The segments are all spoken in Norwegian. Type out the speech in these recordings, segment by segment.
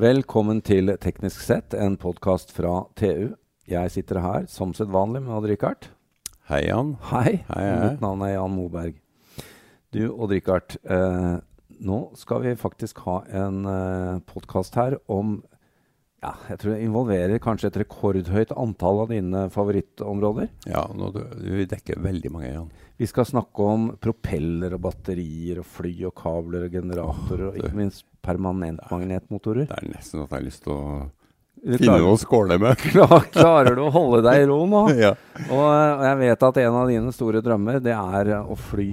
Velkommen til Teknisk sett, en podkast fra TU. Jeg sitter her som sedvanlig med Odd-Rikard. Hei, Jan. Hei. Hei, hei. Mitt navn er Jan Moberg. Du, Odd-Rikard. Eh, nå skal vi faktisk ha en eh, podkast her om ja, jeg tror det involverer kanskje et rekordhøyt antall av dine favorittområder. Ja, nå, du, vi dekker veldig mange, Jan. Vi skal snakke om propeller og batterier og fly og kabler og generatorer og ikke minst permanentmagnetmotorer. Det er nesten at jeg har lyst til å finne noe å skåle med. klarer du å holde deg i ro nå? ja. Og, og jeg vet at en av dine store drømmer, det er eh, å fly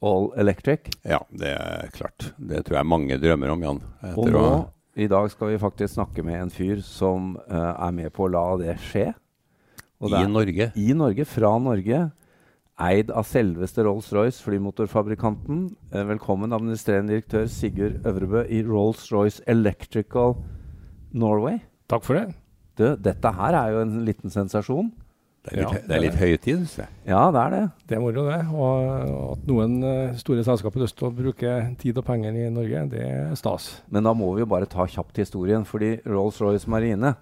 all electric. ja, det er klart. Det tror jeg mange drømmer om, Jan. Og nå, å- i dag skal vi faktisk snakke med en fyr som uh, er med på å la det skje. I Norge. I Norge, fra Norge. Eid av selveste Rolls-Royce, flymotorfabrikanten. Eh, velkommen, administrerende direktør Sigurd Øvrebø i Rolls-Royce Electrical Norway. Takk for det. Du, dette her er jo en liten sensasjon. Det er litt, Ja, det er litt høytid, synes jeg. Ja, det er det. Det er moro, det. Og at noen eh, store selskaper har lyst til å bruke tid og penger i Norge, det er stas. Men da må vi jo bare ta kjapt historien, fordi Rolls-Royce Marine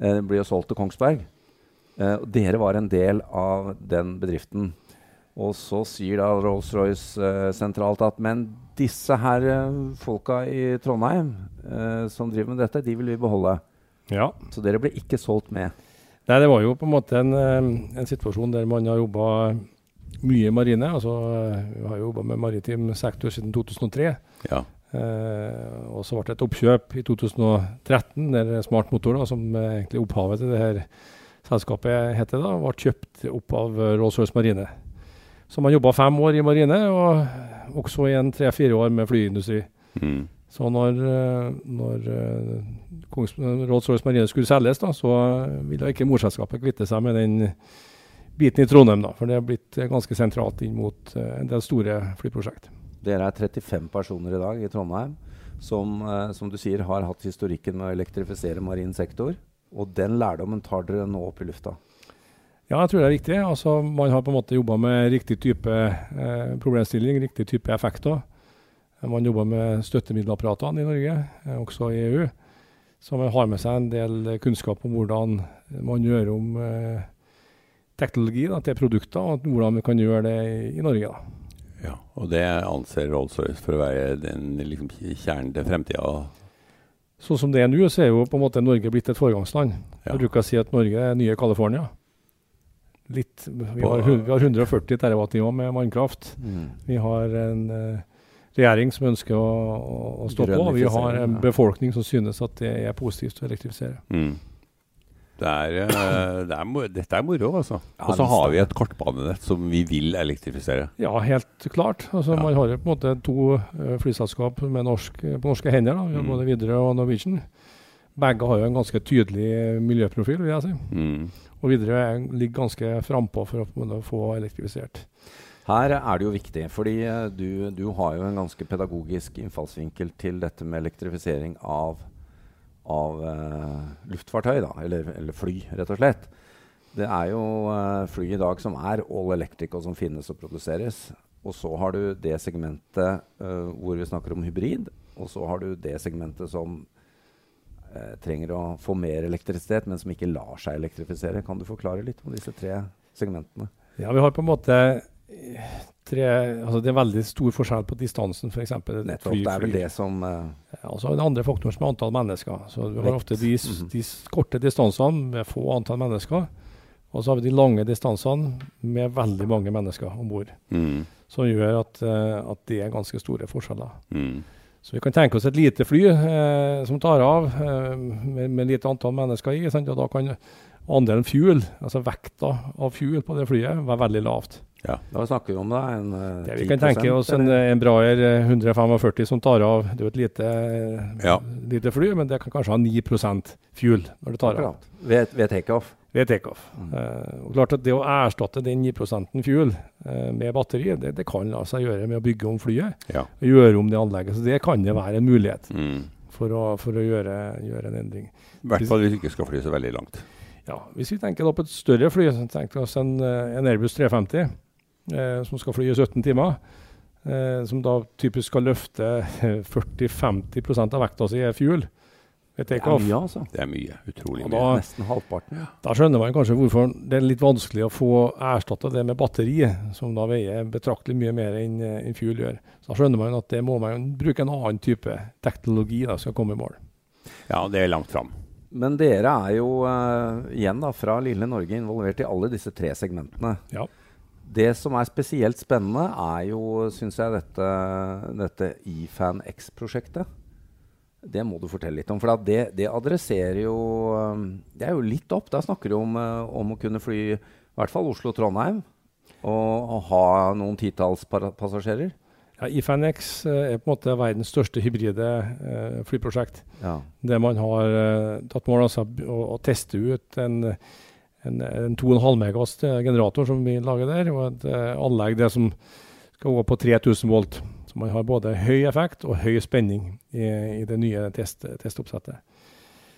eh, blir jo solgt til Kongsberg. Eh, og dere var en del av den bedriften. Og så sier da Rolls-Royce eh, sentralt at men disse her eh, folka i Trondheim eh, som driver med dette, de vil vi beholde. Ja. Så dere ble ikke solgt med. Nei, det var jo på en måte en, eh, en situasjon der man har jobba mye i marine. Altså, eh, vi har jo jobba med maritim sektor siden 2003. Ja. Eh, og så ble det et oppkjøp i 2013 der Smart Motor, da, som eh, egentlig opphavet til det her selskapet heter, da, ble kjøpt opp av eh, Rolls-Royce Marine. Så man jobba fem år i marine, og også i en tre-fire år med flyindustri. Mm. Så når, eh, når eh, Rolls-Royce Marine skulle selges, da, så ville ikke morselskapet kvitte seg med den biten i Trondheim. da, For det er blitt eh, ganske sentralt inn mot eh, en del store flyprosjekt. Dere er 35 personer i dag i Trondheim som, eh, som du sier, har hatt historikken med å elektrifisere marin sektor. Og den lærdommen tar dere nå opp i lufta. Ja, jeg tror det er viktig. Altså, man har på en måte jobba med riktig type eh, problemstilling, riktig type effekter. Man jobber med støttemiddelapparatene i Norge, eh, også i EU. Så man har med seg en del kunnskap om hvordan man gjør om eh, teknologi da, til produkter, og hvordan vi kan gjøre det i, i Norge. da. ja. Og det anser Rolls-Royce for å være den liksom, kjernen til fremtida. Sånn som det er nå, så er jo på en måte Norge blitt et foregangsland. Ja. Jeg bruker å si at Norge er nye California. Litt, vi, har, vi har 140 TWh med vannkraft. Vi har en uh, regjering som ønsker å, å, å stå på. Vi har en ja. befolkning som synes at det er positivt å elektrifisere. Mm. Det er, eh, det er, dette er moro, altså. Og så har vi et kortbanenett som vi vil elektrifisere. Ja, helt klart. Altså, Ja. Man har jo på en måte to eh, flyselskap med norsk, på norske hender. Da. Vi har Mm. både Widerøe og Norwegian. Begge har jo en ganske tydelig miljøprofil, vil jeg si. Mm. Og Widerøe er- ligger ganske frampå for å få elektrifisert. Her er det jo viktig, fordi eh, du, du har jo en ganske pedagogisk innfallsvinkel til dette med elektrifisering av, av uh, luftfartøy, da, eller, eller fly, rett og slett. Det er jo uh, fly i dag som er all electric, og som finnes og produseres. Og så har du det segmentet uh, hvor vi snakker om hybrid, og så har du det segmentet som trenger å få mer elektrisitet, men som ikke lar seg elektrifisere. Kan du forklare litt om disse tre segmentene? Ja, vi har på en måte eh, tre altså Det er veldig stor forskjell på distansen, f.eks. Nettopp. Det er vel det som uh, Altså så er det andre faktoren som er antall mennesker. Så Vi har Vekt. ofte de, Mhm. de korte distansene med få antall mennesker. Og så har vi de lange distansene med veldig mange mennesker om bord. Mm. Som gjør at, uh, at det er ganske store forskjeller. Mm. Så vi kan tenke oss et lite fly eh, som tar av eh, med, med lite antall mennesker i. Sant? Og da kan andelen fuel, altså vekta av fuel på det flyet, være veldig lavt. Ja. Da snakker vi om da en eh, Det vi kan tenke oss en, en Braer eh, 145 som tar av. Det er jo et lite, Ja. lite fly, men det kan kanskje ha 9% fuel når det tar av Ved, ved takeoff. Ved takeoff. Mm. Uh, og klart at Det å erstatte den 9% fuel uh, med batteri, det, det kan la seg gjøre med å bygge om flyet. Ja. og Gjøre om det anlegget. Så det kan det være en mulighet Mm. for å, for å gjøre, gjøre en endring. I hvert fall hvis vi ikke skal fly så veldig langt. Ja, Hvis vi tenker på et større fly, så tenker vi oss en, eh, en Airbus 350 eh, som skal fly i 17 timer. Eh, som da typisk skal løfte 40-50% av vekta si er fuel. Ved Det er mye, altså. Det er mye. Utrolig mye. da- Nesten halvparten. Da skjønner man kanskje hvorfor det er litt vanskelig å få erstatta det med batteri, som da veier betraktelig mye mer enn en fuel gjør. Så Da skjønner man at det må man bruke en annen type teknologi da skal komme i mål. Ja, det er langt fram. Men dere er jo uh, igjen da, fra lille Norge involvert i alle disse tre segmentene. Ja. Det som er spesielt spennende, er jo, syns jeg, dette, dette IFAN X-prosjektet. Det må du fortelle litt om. For det, det adresserer jo um, Det er jo litt opp. Da snakker du om, eh, om å kunne fly i hvert fall Oslo-Trondheim. Og, og ha noen titalls passasjerer. Ja, IFAN-X eh, er på en måte verdens største hybride eh, flyprosjekt. Ja. Der man har eh, tatt mål altså å, å teste ut en, en, en 2,5 megas generator som vi lager der, og et eh, anlegg det som skal gå på 3000 volt. Så man har både høy effekt og høy spenning i, i det nye test, testoppsettet.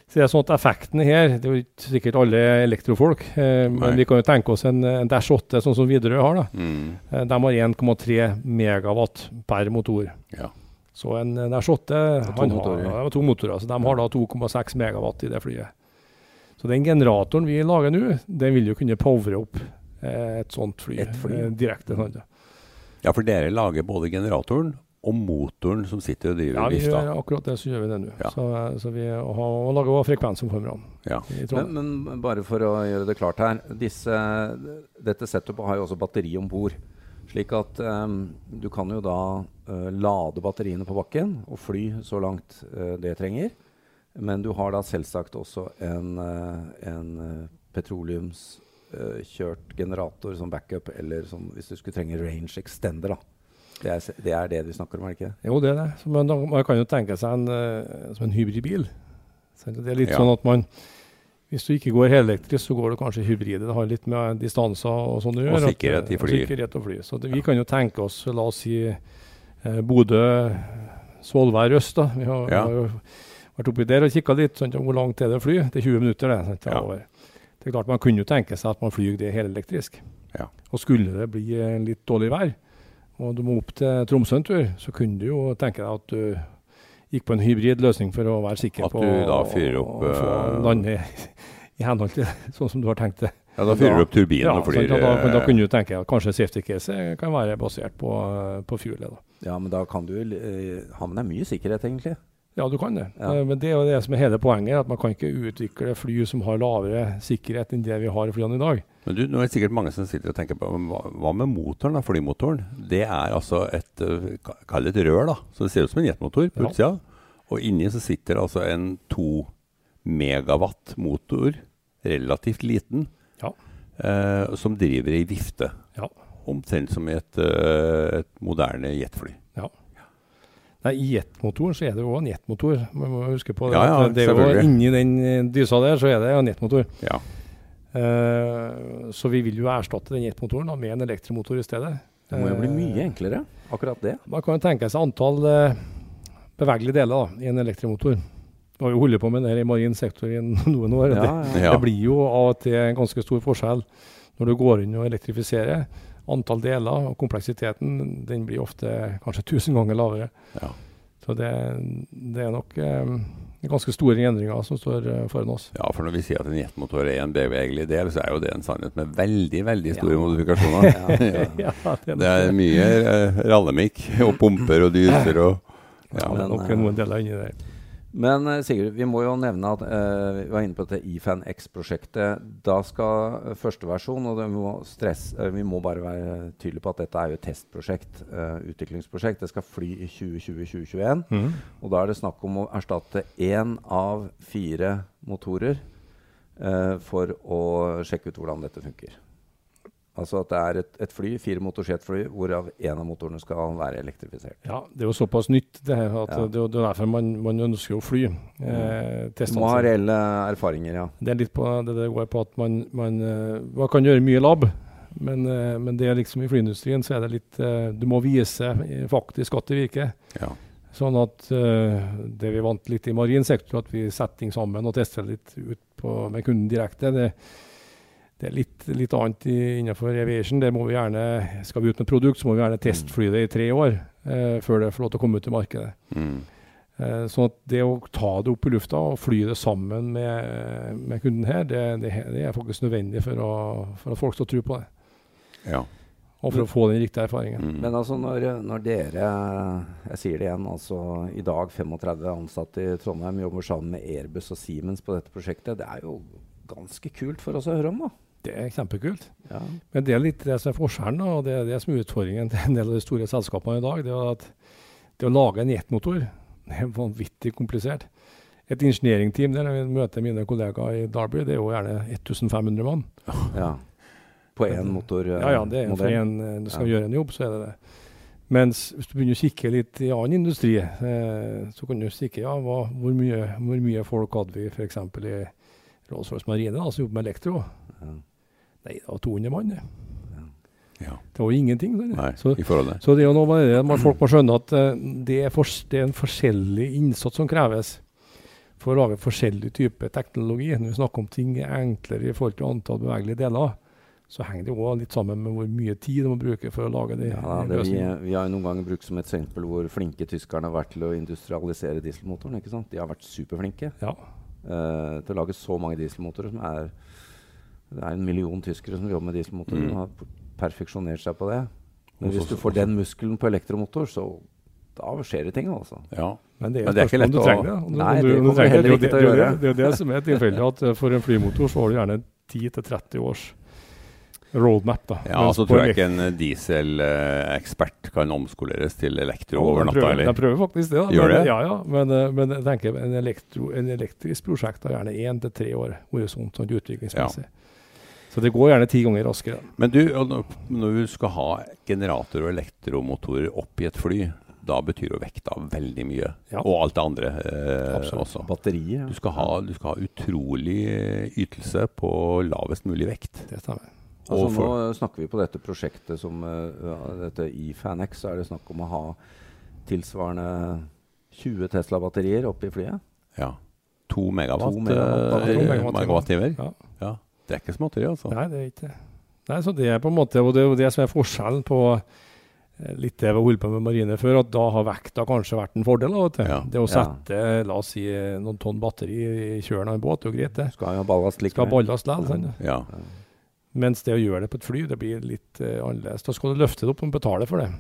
Så det er sånn at effekten her Det er jo ikke sikkert alle elektrofolk, eh, men vi kan jo tenke oss en, en Dash 8 sånn som Widerøe har. da. Mm. Eh, De har 1,3 megawatt per motor. Ja. Så en Dash 8 han motorer. har, ja, to motorer, så de har da 2,6 megawatt i det flyet. Så den generatoren vi lager nå, den vil jo kunne powre opp eh, et sånt fly, Et fly, eh, direkte. sånn, ja. Ja, for dere lager både generatoren og motoren som sitter og driver Ja, vi vifta. gjør akkurat det, så gjør vi det nå. Ja. Så, så vi har, og lager også frekvensomformerne Ja. Men, men bare for å gjøre det klart her. Disse, dette setupet har jo også batteri om bord. Slik at um, du kan jo da uh, lade batteriene på bakken og fly så langt uh, det trenger. Men du har da selvsagt også en, uh, en uh, kjørt generator som backup, eller som, hvis du skulle trenge range extender. da. Det er, det er det vi snakker om, er det ikke det? Jo, det er det. Så man, man kan jo tenke seg en, uh, som en hybridbil. Det er litt Ja. sånn at man Hvis du ikke går helelektrisk, så går du kanskje hybride. Det har litt med distanser og sånn å gjøre. Og sikkerhet i fly. og Sikkerhet og fly. Så det, vi kan jo tenke oss, la oss si eh, Bodø, Svolvær øst. da. Vi har, Ja. har jo vært oppi der og kikka litt. Sant? Hvor langt er det å fly? Det er 20 minutter, det. Sant? Ja. Det er klart Man kunne jo tenke seg at man flyr det helelektrisk. Ja. Og skulle det bli eh, litt dårlig vær, og du må opp til Tromsø en tur, så kunne du jo tenke deg at du gikk på en hybrid løsning for å være sikker At på du da fyrer opp, å få eh, lande i henhold til sånn som du har tenkt det. Ja, da fyrer du opp turbinen Ja, og flyr. da, da eh, kunne du tenke at kanskje safety case kan være basert på, eh, på fuelet. da. Ja, men da kan du uh, ha med deg mye sikkerhet, egentlig. Ja, du kan det. Ja. Eh, Men det er jo det som er hele poenget, at man kan ikke utvikle fly som har lavere sikkerhet enn det vi har i flyene i dag. Men du, nå er det sikkert mange som sitter og tenker på hva, hva med motoren, da, flymotoren? Det er altså et eh, Kall det et rør, da. Så det ser ut som en jetmotor på Ja. utsida. Og inni så sitter altså en to megawatt motor, relativt liten, Ja. eh, som driver i vifte. Ja. Omtrent som i et, eh, et moderne jetfly. Nei, I jetmotoren så er det jo også en jetmotor. Man må huske på det. Ja, ja, det er jo. Inni den eh, dysa der så er det en jetmotor. Ja. Uh, så vi vil jo erstatte den jetmotoren med en elektromotor i stedet. Det må jo bli Eh, mye enklere, akkurat det. Man kan jo tenke seg antall uh, bevegelige deler da, i en elektromotor. Vi har jo holdt på med det her i marin sektor i noen år. Ja, Det, det blir jo av og til en ganske stor forskjell når du går inn og elektrifiserer. Antall deler og kompleksiteten den blir ofte kanskje 1000 ganger lavere. Ja. Så det, det er nok eh, ganske store endringer som står eh, foran oss. ja, for når vi sier at en jetmotor er en bevegelig del, så er jo det en sannhet med veldig, veldig store Ja. modifikasjoner. Ja, ja. det er, Det er mye eh, rallemikk og pumper og dyser og ja, det er nok noen deler inni der. Men eh, Sigurd, vi må jo nevne at uh, vi var inne på dette IFAN X-prosjektet. Da skal eh, første versjon, og det må stress, uh, vi må bare være tydelige på at dette er jo et testprosjekt, uh, utviklingsprosjekt. Det skal fly i 2020-2021. Mm. Og da er det snakk om å erstatte én av fire motorer for å sjekke ut hvordan dette funker. Altså at det er et, et fly, fire motorsjetfly, hvorav én av motorene skal være elektrifisert. Ja, det er jo såpass nytt det her at Ja. det, er det er derfor man, man ønsker å fly. Eh, Du må ha reelle erfaringer, ja. Det er litt på det det går på at man, man, eh, man kan gjøre mye lab, men, eh, men det er liksom i flyindustrien så er det litt eh, Du må vise faktisk at det virker. ja. Sånn at det vi vant litt i marin sektor, at vi setter ting sammen og tester litt ut på, med kunden direkte, det, det er litt, litt annet i, innenfor aviation. Der må vi gjerne, skal vi ut med produkt, så må vi gjerne testfly det i tre år eh, før det får lov til å komme ut i markedet. Mm. Eh, sånn at det å ta det opp i lufta og fly det sammen med, med kunden her, det, det, det, er faktisk nødvendig for, å, for at folk skal tro på det. Ja. Og for å få den riktige erfaringen. Mm. Men altså når, når dere, jeg sier det igjen, altså i dag 35 ansatte i Trondheim jobber sammen med Airbus og Siemens på dette prosjektet, det er jo ganske kult for oss å høre om, da. Det er kjempekult. Ja. Men det er litt det som er forskjellen, og det er det som er utfordringen til en del av de store selskapene i dag. Det er at det å lage en jetmotor det er vanvittig komplisert. Et ingeniøringteam der jeg møter mine kollegaer i Derby, det er jo gjerne 1500 mann. ja. På én motor? eh, Ja, ja, det er for en eh, du skal Ja. gjøre en jobb, så er det det. Mens hvis du begynner å kikke litt i annen industri, eh, så kan du kikke ja, hva, hvor, mye, hvor mye folk hadde vi f.eks. i Rolls-Royce Marine, da, som jobber med elektro. Ja. Nei, det var 200 mann, det. ja. Det var jo ingenting. Nei, Så, så det er jo noe det, man, folk må skjønne at eh, det, er for, det er en forskjellig innsats som kreves for å lage forskjellig type teknologi. Når vi snakker om ting er enklere i forhold til antall bevegelige deler, så henger det òg litt sammen med hvor mye tid de må bruke for å lage de, Ja, det vi, vi har noen ganger brukt som et eksempel hvor flinke tyskerne har vært til å industrialisere dieselmotoren. ikke sant? De har vært superflinke Ja. uh, til å lage så mange dieselmotorer. som er Det er en million tyskere som jobber med dieselmotorer Mm. og har perfeksjonert seg på det. Men hvis du får den muskelen på elektromotor, så da skjer det ting, altså. Ja. Men det er, Men det er ikke lett om du trenger det. Om du- Nei, du- det om du kommer heller er ikke til å det, det, er gjøre. det, det er det som er tilfellet, at eh, for en flymotor så har du gjerne 10-30 års roadmap. da. ja, Mens så på tror jeg ikke en dieselekspert kan omskoleres til elektro Ja, over natta. de prøver faktisk det. Da. Gjør men, det? Ja, ja. Men, eh, men jeg tenker en, elektro, en elektrisk prosjekt har gjerne én til tre år horisont sånn utviklingsmessig. Så det går gjerne ti ganger raskere. Men du, når- du skal ha generator og elektromotorer opp i et fly, da betyr jo vekta veldig mye. Ja. Og alt det andre eh, også. Batteriet. Batterier. Du skal, ha, du skal ha utrolig eh, ytelse på lavest mulig vekt. Det stemmer. Altså, for- nå snakker vi på dette prosjektet som uh, ja, dette IFANX, så er det snakk om å ha tilsvarende 20 Tesla-batterier oppe i flyet. Ja. To megawatt-timer. megawatt- megawatt, megawatt, megawatt- megawattimer. Ja. Ja. Det er ikke småtteri, altså. Nei, det er ikke det. Nei, så det er på en måte, og det er jo det som er forskjellen på eh, litt det vi holdt på med marine før, at da har vekta kanskje vært en fordel. da, vet du. Ja. Det å Ja. sette la oss si, noen tonn batteri i kjølen av en båt, det er jo greit, det. Skal ha ballast Skal likevel. ballast likevel. sant? Ja. Mens det å gjøre det på et fly, det blir litt uh, annerledes. Da skal du løfte det opp og betale for det.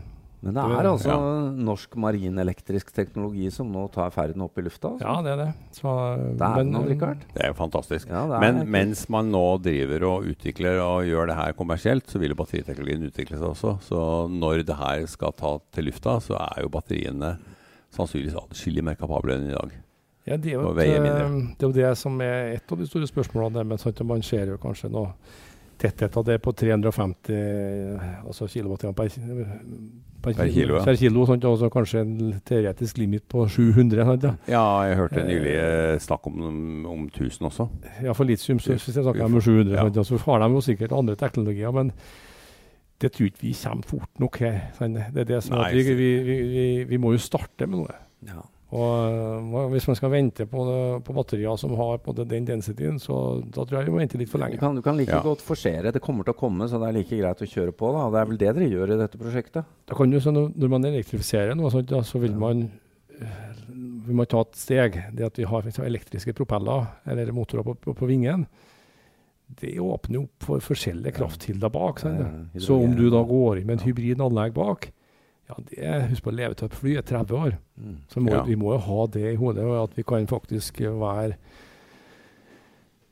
Men det er altså ja. norsk marinelektrisk teknologi som nå tar ferden opp i lufta. Altså. Ja, det er det. Så, Det er men, noe, Richard. Det er jo fantastisk. Ja, det er Men mens man nå driver og utvikler og gjør det her kommersielt, så vil jo batteriteknologien utvikle seg også. Så når det her skal ta til lufta, så er jo batteriene sannsynligvis atskillig mer kapable enn i dag. Ja, det, er jo eh, det er jo det som er et av de store spørsmålene. der, Men sant, man ser jo kanskje nå tetthet av det på 350 eh, altså kilowatt per, per, Per kilo, ja. per kilo sant, og kanskje en teoretisk limit på 700. Sant, ja. Ja, jeg hørte nylig eh, snakk om, om 1000 også. ja, for litium så, Vi- hvis jeg snakker om 700, ja. sant, så har de jo sikkert andre teknologier. men det tror ikke vi kommer fort nok her. Det er det som Nei, at vi, vi, vi, vi må jo starte med noe. Ja. Og øh, Hvis man skal vente på, det, på batterier som har på det, den densityen, så da tror jeg vi må vente litt for Du lenge. kan, du kan like Ja. godt forsere. Det kommer til å komme, så det er like greit å kjøre på. da. Det er vel det dere gjør i dette prosjektet? Da kan du, så når, man elektrifiserer noe, sånt, da, så vil man øh, vi må ta et steg. Det at vi har elektriske propeller eller motorer på, på, på vingen, det åpner opp for forskjellige kraftkilder bak. Eh, Så om du da går inn med en hybrid anlegg bak, ja, det, husk på levetid på fly er 30 år. Mm. Så må, Ja. vi må jo ha det i hodet, og at vi kan faktisk være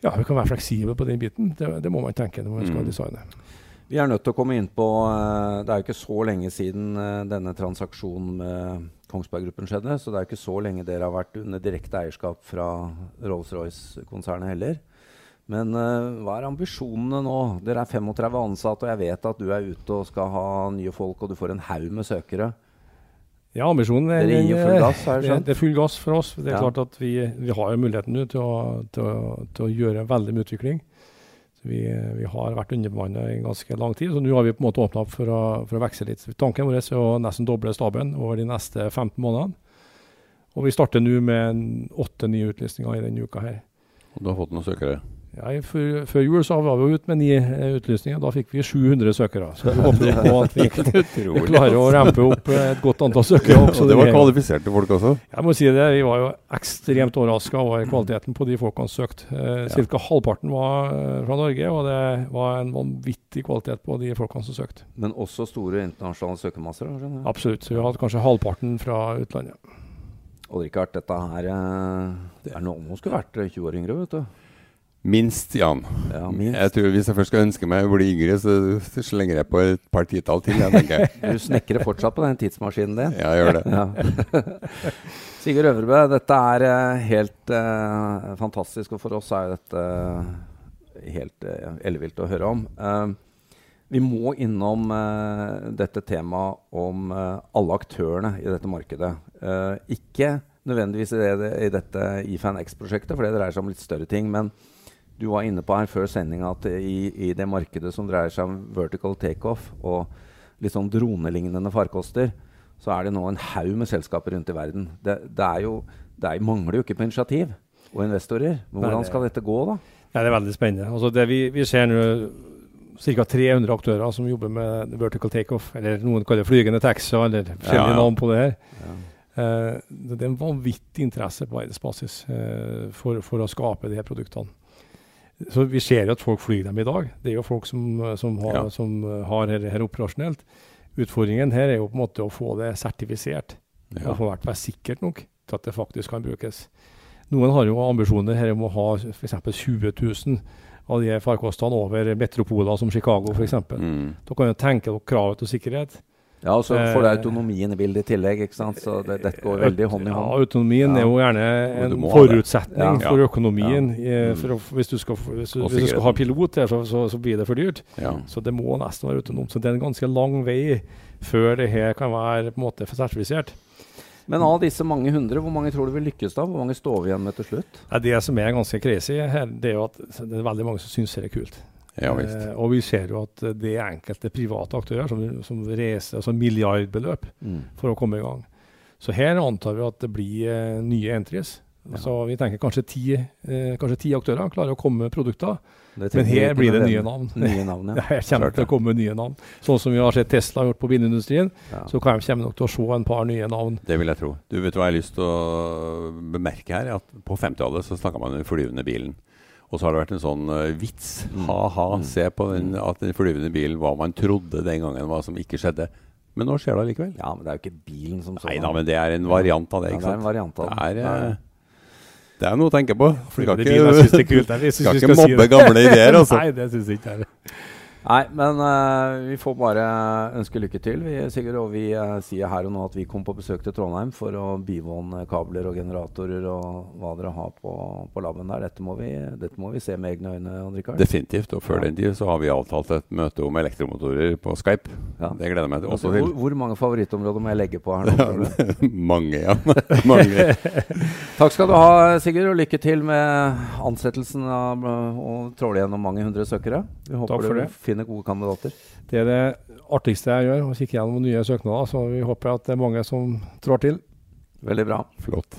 ja, vi kan være fleksible på den biten. Det, det må man tenke når man skal Mm. designe. Vi er nødt til å komme inn på eh, Det er jo ikke så lenge siden eh, denne transaksjonen med Kongsberg Gruppen skjedde. Så det er jo ikke så lenge dere har vært under direkte eierskap fra Rolls-Royce-konsernet heller. Men uh, hva er ambisjonene nå? Dere er 35 ansatte, og jeg vet at du er ute og skal ha nye folk, og du får en haug med søkere. Ja, ambisjonen er, det, full gass, er det, det er full gass for oss. Det er Ja. klart at vi, vi har jo muligheten nå til til, til å gjøre veldig mye utvikling. Vi, vi har vært underbemanna i ganske lang tid, så nå har vi på en måte åpna opp for å, for å vekse litt. Tanken vår er å nesten doble staben over de neste 15 månedene. Og vi starter nå med en åtte nye utlysninger i denne uka her. Og du har fått noen søkere? Ja, før, før jul så var vi ute med ni eh, utlysninger. Da fikk vi 700 søkere. Så vi håper på at vi, vi klarer å rampe opp eh, et godt antall søkere. også Og det var kvalifiserte folk også. Jeg må si det, Vi var jo ekstremt overraska over kvaliteten på de folkene som søkte. Eh, Ja. Cirka halvparten var eh, fra Norge, og det var en vanvittig kvalitet på de folkene som søkte. Men også store internasjonale søkermasser. Absolutt. Så vi hadde kanskje halvparten fra utlandet. Og Richard, dette her det er noen som skulle vært eh, 20 år yngre, vet du. Minst, Jan. Ja, minst. Jeg tror Hvis jeg først skal ønske meg å bli yngre, så slenger jeg på et par titall til. Jeg tenker. Du snekrer fortsatt på den tidsmaskinen din. Ja, jeg gjør det. Ja. Sigurd Øvrebø, dette er eh, helt uh, fantastisk, og for oss er dette eh, helt uh, ellevilt å høre om. Uh, vi må innom uh, dette temaet om alle aktørene i dette markedet. Ikke nødvendigvis i, det, i dette IFAN X-prosjektet, for det dreier seg om litt større ting. Men du var inne på her før sendinga at i, i det markedet som dreier seg om vertical takeoff og litt sånn dronelignende farkoster, så er det nå en haug med selskaper rundt i verden. Det, det, er jo, det er, mangler jo ikke på initiativ og investorer. Men hvordan skal dette gå, da? Ja, det er veldig spennende. Altså det vi, vi ser nå ca. 300 aktører som jobber med vertical takeoff, eller noen kaller det flygende taxier, eller forskjellige Ja. navn på det her. Ja. Uh, det det er en vanvittig interesse på verdensbasis uh, for, for å skape de her produktene. Så Vi ser jo at folk flyr dem i dag. Det er jo folk som, som har, Ja. som har her, her operasjonelt. Utfordringen her er jo på en måte å få det sertifisert. Ja. Og få vært være sikkert nok til at det faktisk kan brukes. Noen har jo ambisjoner her om å ha f.eks. 20 000 av de farkostene over metropoler som Chicago f.eks. Mm. Da kan du tenke dere kravet til sikkerhet. Ja, og så får du Eh, autonomien i bildet i tillegg, ikke sant? så det, dette går veldig hånd i hånd. Ja, autonomien Ja. er jo gjerne en forutsetning Ja. for økonomien. eh, Mm. For hvis, du skal, hvis, hvis du skal ha pilot her, så, så, så blir det for dyrt. Så det må nesten være autonomt. Så det er en ganske lang vei før det her kan være på en måte sertifisert. Men av disse mange hundre, hvor mange tror du vil lykkes da? Hvor mange står vi igjen med til slutt? Det som er ganske crazy her, det er jo at det er veldig mange som syns det er kult. Ja. Eh, og vi ser jo at det er enkelte private aktører som, som reiser altså milliardbeløp for å komme i gang. Så her antar vi at det blir eh, nye entries. Ja. Så vi tenker kanskje ti, eh, kanskje ti aktører klarer å komme med produkter. Men her blir det nye navn. Nye navn, ja. Her kommer Klart til å komme nye navn. Sånn som vi har sett Tesla gjort på bilindustrien, ja. så kan- kommer nok til å se en par nye navn. Det vil jeg tro. Du vet hva jeg har lyst til å bemerke her? At På 50-tallet så snakka man om den flyvende bilen. Og så har det vært en sånn uh, vits. Mm. Ha-ha, Mm. se på den, at den flyvende bilen hva man trodde den gangen, hva som ikke skjedde. Men nå skjer det allikevel. ja, men det er jo ikke bilen som Nei da, men det er en variant av det. Ja, det er en variant av Det det. er, uh, det er noe å tenke på. Du skal ikke, skal ikke mobbe gamle ideer, altså. Nei, det syns jeg ikke. jeg. Nei, men uh, vi får bare ønske lykke til, vi, Sigurd. Og vi uh, sier her og nå at vi kom på besøk til Trondheim for å bivåne kabler og generatorer og hva dere har på, på laben der. Dette må, vi, dette må vi se med egne øyne, Andrikard. Rikard. Definitivt. Og før Ja. den tid så har vi avtalt et møte om elektromotorer på Skype. Ja. Det gleder jeg meg til. Altså, Også hvor, til. hvor mange favorittområder må jeg legge på her nå? Mange, ja. Mange. Takk skal du ha, Sigurd, og lykke til med ansettelsen av og tråle gjennom mange hundre søkere. Vi håper Takk for du det. Finner gode kandidater. Det er det artigste jeg gjør, å kikke gjennom nye søknader. Så vi håper at det er mange som trår til. Veldig bra. Flott.